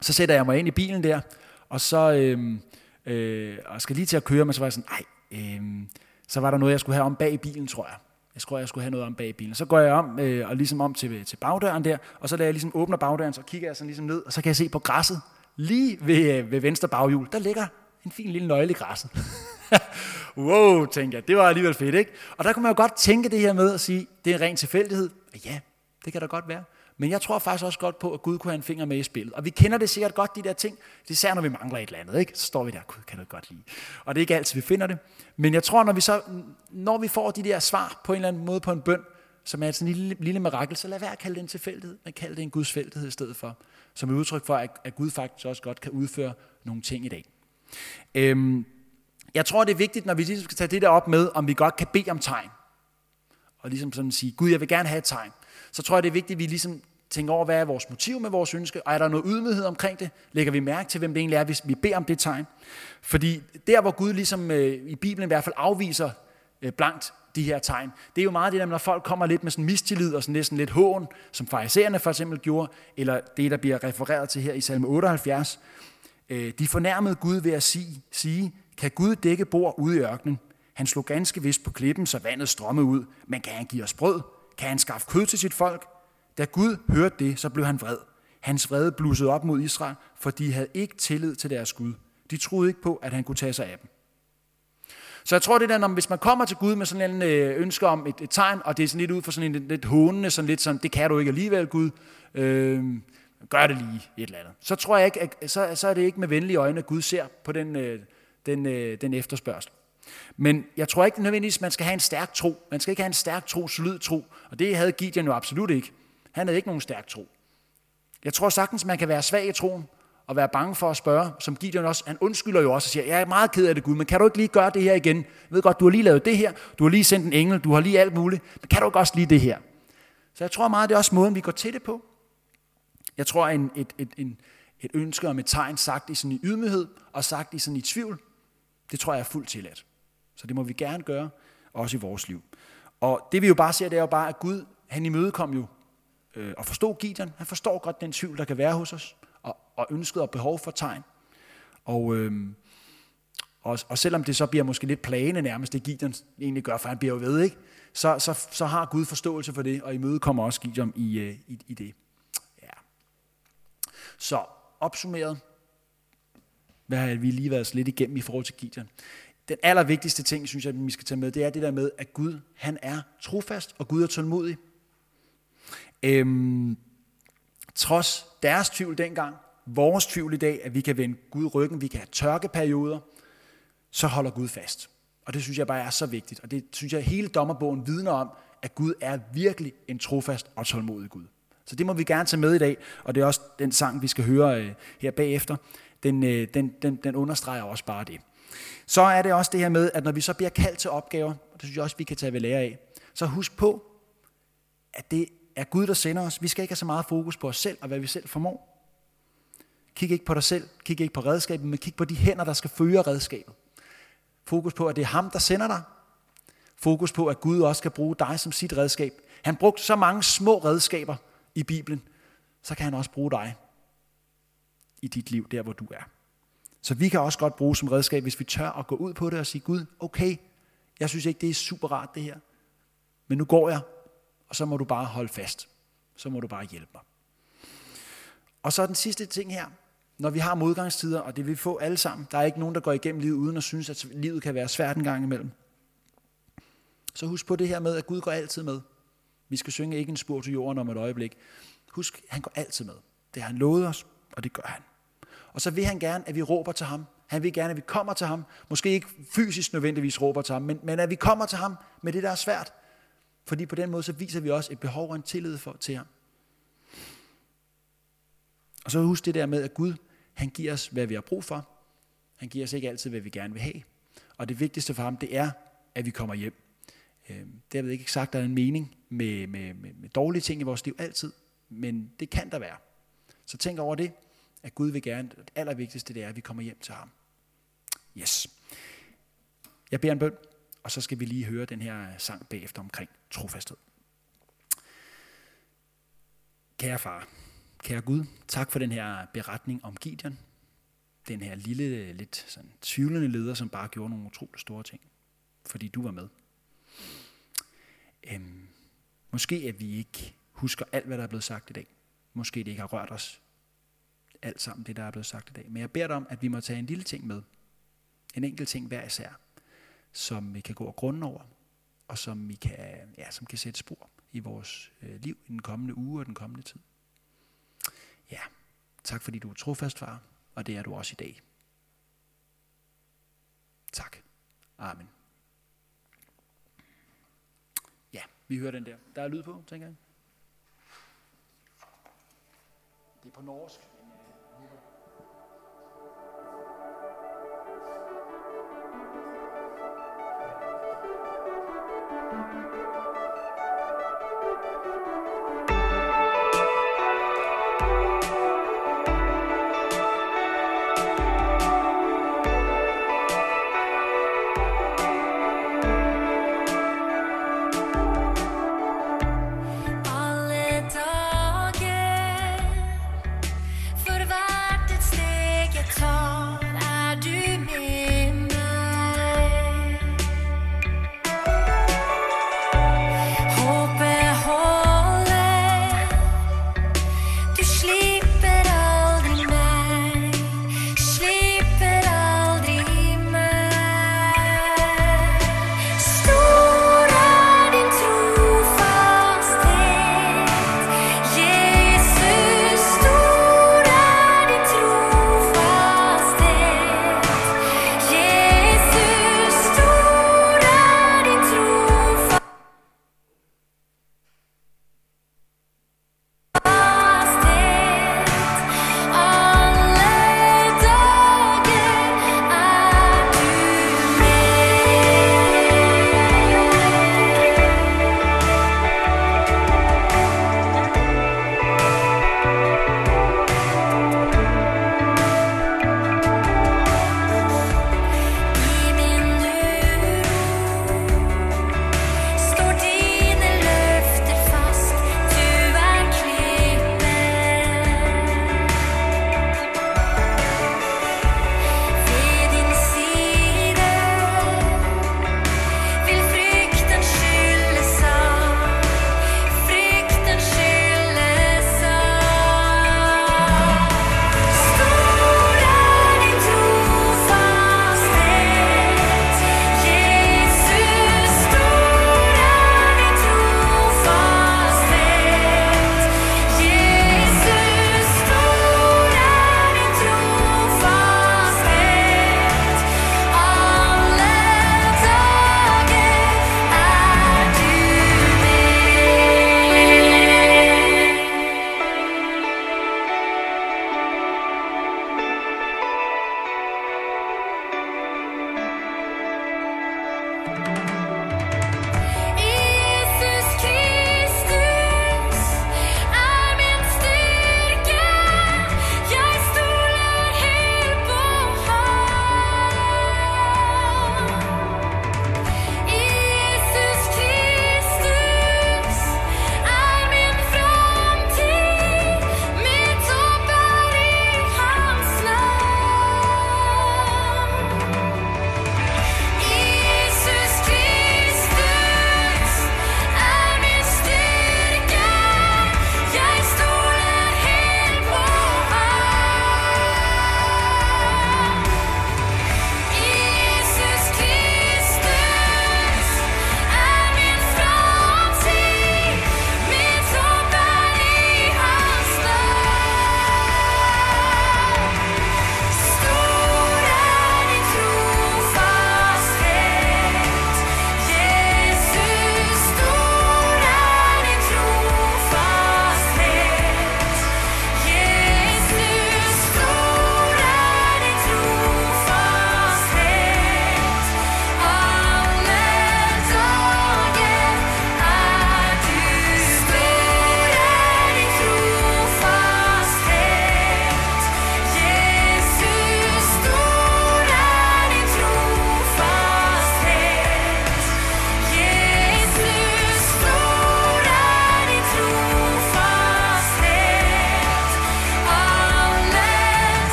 så sætter jeg mig ind i bilen der, og så øh, øh, og skal lige til at køre, men så var jeg sådan, nej, øh, så var der noget, jeg skulle have om bag i bilen, tror jeg. Jeg tror, jeg skulle have noget om bag bilen. Så går jeg om øh, og ligesom om til, til bagdøren der, og så lader jeg ligesom åbner bagdøren, så kigger jeg sådan ligesom ned, og så kan jeg se på græsset, lige ved, øh, ved venstre baghjul, der ligger en fin lille nøgle i græsset. wow, tænker jeg, det var alligevel fedt, ikke? Og der kunne man jo godt tænke det her med at sige, det er en ren tilfældighed. Ja, det kan da godt være. Men jeg tror faktisk også godt på, at Gud kunne have en finger med i spillet. Og vi kender det sikkert godt, de der ting. Det især når vi mangler et eller andet, ikke? Så står vi der, Gud kan det godt lide. Og det er ikke altid, vi finder det. Men jeg tror, når vi, så, når vi får de der svar på en eller anden måde på en bøn, som er sådan en lille, lille mirakel, så lad være at kalde det en tilfældighed, men kald det en Guds fældighed i stedet for. Som et udtryk for, at, at Gud faktisk også godt kan udføre nogle ting i dag. Øhm, jeg tror, det er vigtigt, når vi ligesom skal tage det der op med, om vi godt kan bede om tegn. Og ligesom sådan sige, Gud, jeg vil gerne have et tegn. Så tror jeg, det er vigtigt, at vi ligesom tænke over, hvad er vores motiv med vores ønske, og er der noget ydmyghed omkring det? Lægger vi mærke til, hvem det egentlig er, hvis vi beder om det tegn? Fordi der, hvor Gud ligesom øh, i Bibelen i hvert fald afviser øh, blankt de her tegn, det er jo meget det der, når folk kommer lidt med sådan mistillid og sådan næsten lidt hån, som farisæerne for eksempel gjorde, eller det, der bliver refereret til her i salme 78. Øh, de fornærmede Gud ved at sige, sige, kan Gud dække bord ude i ørkenen? Han slog ganske vist på klippen, så vandet strømmede ud, men kan han give os brød? Kan han skaffe kød til sit folk? Da Gud hørte det, så blev han vred. Hans vrede blussede op mod Israel, for de havde ikke tillid til deres Gud. De troede ikke på, at han kunne tage sig af dem. Så jeg tror det der, når, hvis man kommer til Gud med sådan en øh, ønske om et, et tegn, og det er sådan lidt ud for sådan en lidt hånende, sådan lidt sådan, det kan du ikke alligevel, Gud, øh, gør det lige et eller andet. Så tror jeg ikke, at, så, så er det ikke med venlige øjne, at Gud ser på den, øh, den, øh, den efterspørgsel. Men jeg tror ikke nødvendigvis, at man skal have en stærk tro. Man skal ikke have en stærk tro, solid tro. Og det havde Gideon jo absolut ikke. Han havde ikke nogen stærk tro. Jeg tror sagtens, man kan være svag i troen, og være bange for at spørge, som Gideon også, han undskylder jo også og siger, jeg er meget ked af det Gud, men kan du ikke lige gøre det her igen? Jeg ved godt, du har lige lavet det her, du har lige sendt en engel, du har lige alt muligt, men kan du ikke også lige det her? Så jeg tror meget, det er også måden, vi går til det på. Jeg tror, en, et, et, en, et ønske om et tegn sagt i sådan i ydmyghed, og sagt i sådan i tvivl, det tror jeg er fuldt tilladt. Så det må vi gerne gøre, også i vores liv. Og det vi jo bare ser, det er jo bare, at Gud, han imødekom jo øh, og forstod Gideon. Han forstår godt den tvivl, der kan være hos os, og, og ønsket og behov for tegn. Og, øh, og, og selvom det så bliver måske lidt plagende nærmest, det Gideon egentlig gør, for han bliver jo ved, ikke? Så, så, så har Gud forståelse for det, og imødekommer også Gideon i, øh, i, i det. Ja. Så opsummeret, hvad har vi lige været lidt igennem i forhold til Gideon? Den allervigtigste ting, synes jeg, vi skal tage med, det er det der med, at Gud, han er trofast, og Gud er tålmodig. Øhm, trods deres tvivl dengang, vores tvivl i dag, at vi kan vende Gud ryggen, vi kan have tørkeperioder, så holder Gud fast. Og det synes jeg bare er så vigtigt. Og det synes jeg, hele dommerbogen vidner om, at Gud er virkelig en trofast og tålmodig Gud. Så det må vi gerne tage med i dag, og det er også den sang, vi skal høre øh, her bagefter. Den, øh, den, den, den understreger også bare det. Så er det også det her med, at når vi så bliver kaldt til opgaver, og det synes jeg også, vi kan tage ved lære af, så husk på, at det er Gud, der sender os. Vi skal ikke have så meget fokus på os selv og hvad vi selv formår. Kig ikke på dig selv, kig ikke på redskabet, men kig på de hænder, der skal føre redskabet. Fokus på, at det er ham, der sender dig. Fokus på, at Gud også skal bruge dig som sit redskab. Han brugte så mange små redskaber i Bibelen, så kan han også bruge dig i dit liv, der hvor du er. Så vi kan også godt bruge som redskab, hvis vi tør at gå ud på det og sige, Gud, okay, jeg synes ikke, det er super rart det her, men nu går jeg, og så må du bare holde fast. Så må du bare hjælpe mig. Og så den sidste ting her, når vi har modgangstider, og det vil vi få alle sammen, der er ikke nogen, der går igennem livet uden at synes, at livet kan være svært en gang imellem. Så husk på det her med, at Gud går altid med. Vi skal synge ikke en spor til jorden om et øjeblik. Husk, han går altid med. Det har han lovet os, og det gør han. Og så vil han gerne, at vi råber til ham. Han vil gerne, at vi kommer til ham. Måske ikke fysisk nødvendigvis råber til ham, men, men at vi kommer til ham med det, der er svært. Fordi på den måde, så viser vi også et behov og en tillid for, til ham. Og så husk det der med, at Gud, han giver os, hvad vi har brug for. Han giver os ikke altid, hvad vi gerne vil have. Og det vigtigste for ham, det er, at vi kommer hjem. Øhm, det har ikke sagt, at der er en mening med, med, med, med dårlige ting i vores liv altid, men det kan der være. Så tænk over det, at Gud vil gerne, det allervigtigste det er, at vi kommer hjem til ham. Yes. Jeg beder en bøn, og så skal vi lige høre den her sang bagefter omkring trofasthed. Kære far, kære Gud, tak for den her beretning om Gideon. Den her lille, lidt sådan tvivlende leder, som bare gjorde nogle utroligt store ting. Fordi du var med. Øhm, måske at vi ikke husker alt, hvad der er blevet sagt i dag. Måske det ikke har rørt os alt sammen, det der er blevet sagt i dag. Men jeg beder dig om, at vi må tage en lille ting med. En enkelt ting hver især som vi kan gå og grunde over, og som, vi kan, ja, som kan sætte spor i vores øh, liv i den kommende uge og den kommende tid. Ja, tak fordi du er trofast, far, og det er du også i dag. Tak. Amen. Ja, vi hører den der. Der er lyd på, tænker jeg. Det er på norsk.